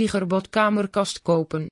Tigerbot kamerkast kopen.